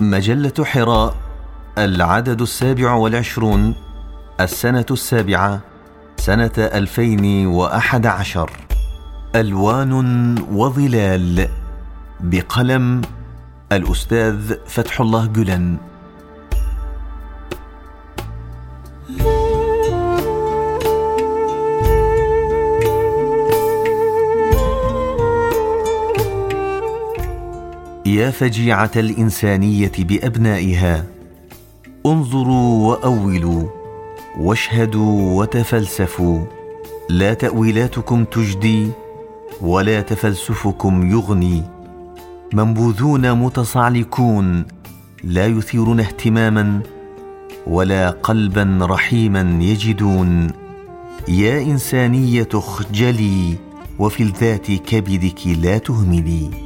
مجلة حراء العدد السابع والعشرون السنة السابعة سنة ألفين وأحد عشر. ألوان وظلال بقلم الأستاذ فتح الله جلن. يا فجيعة الإنسانية بأبنائها. انظروا وأولوا واشهدوا وتفلسفوا. لا تأويلاتكم تجدي ولا تفلسفكم يغني. منبوذون متصعلكون لا يثيرون اهتماما ولا قلبا رحيما يجدون. يا إنسانية اخجلي وفي الذات كبدك لا تهملي.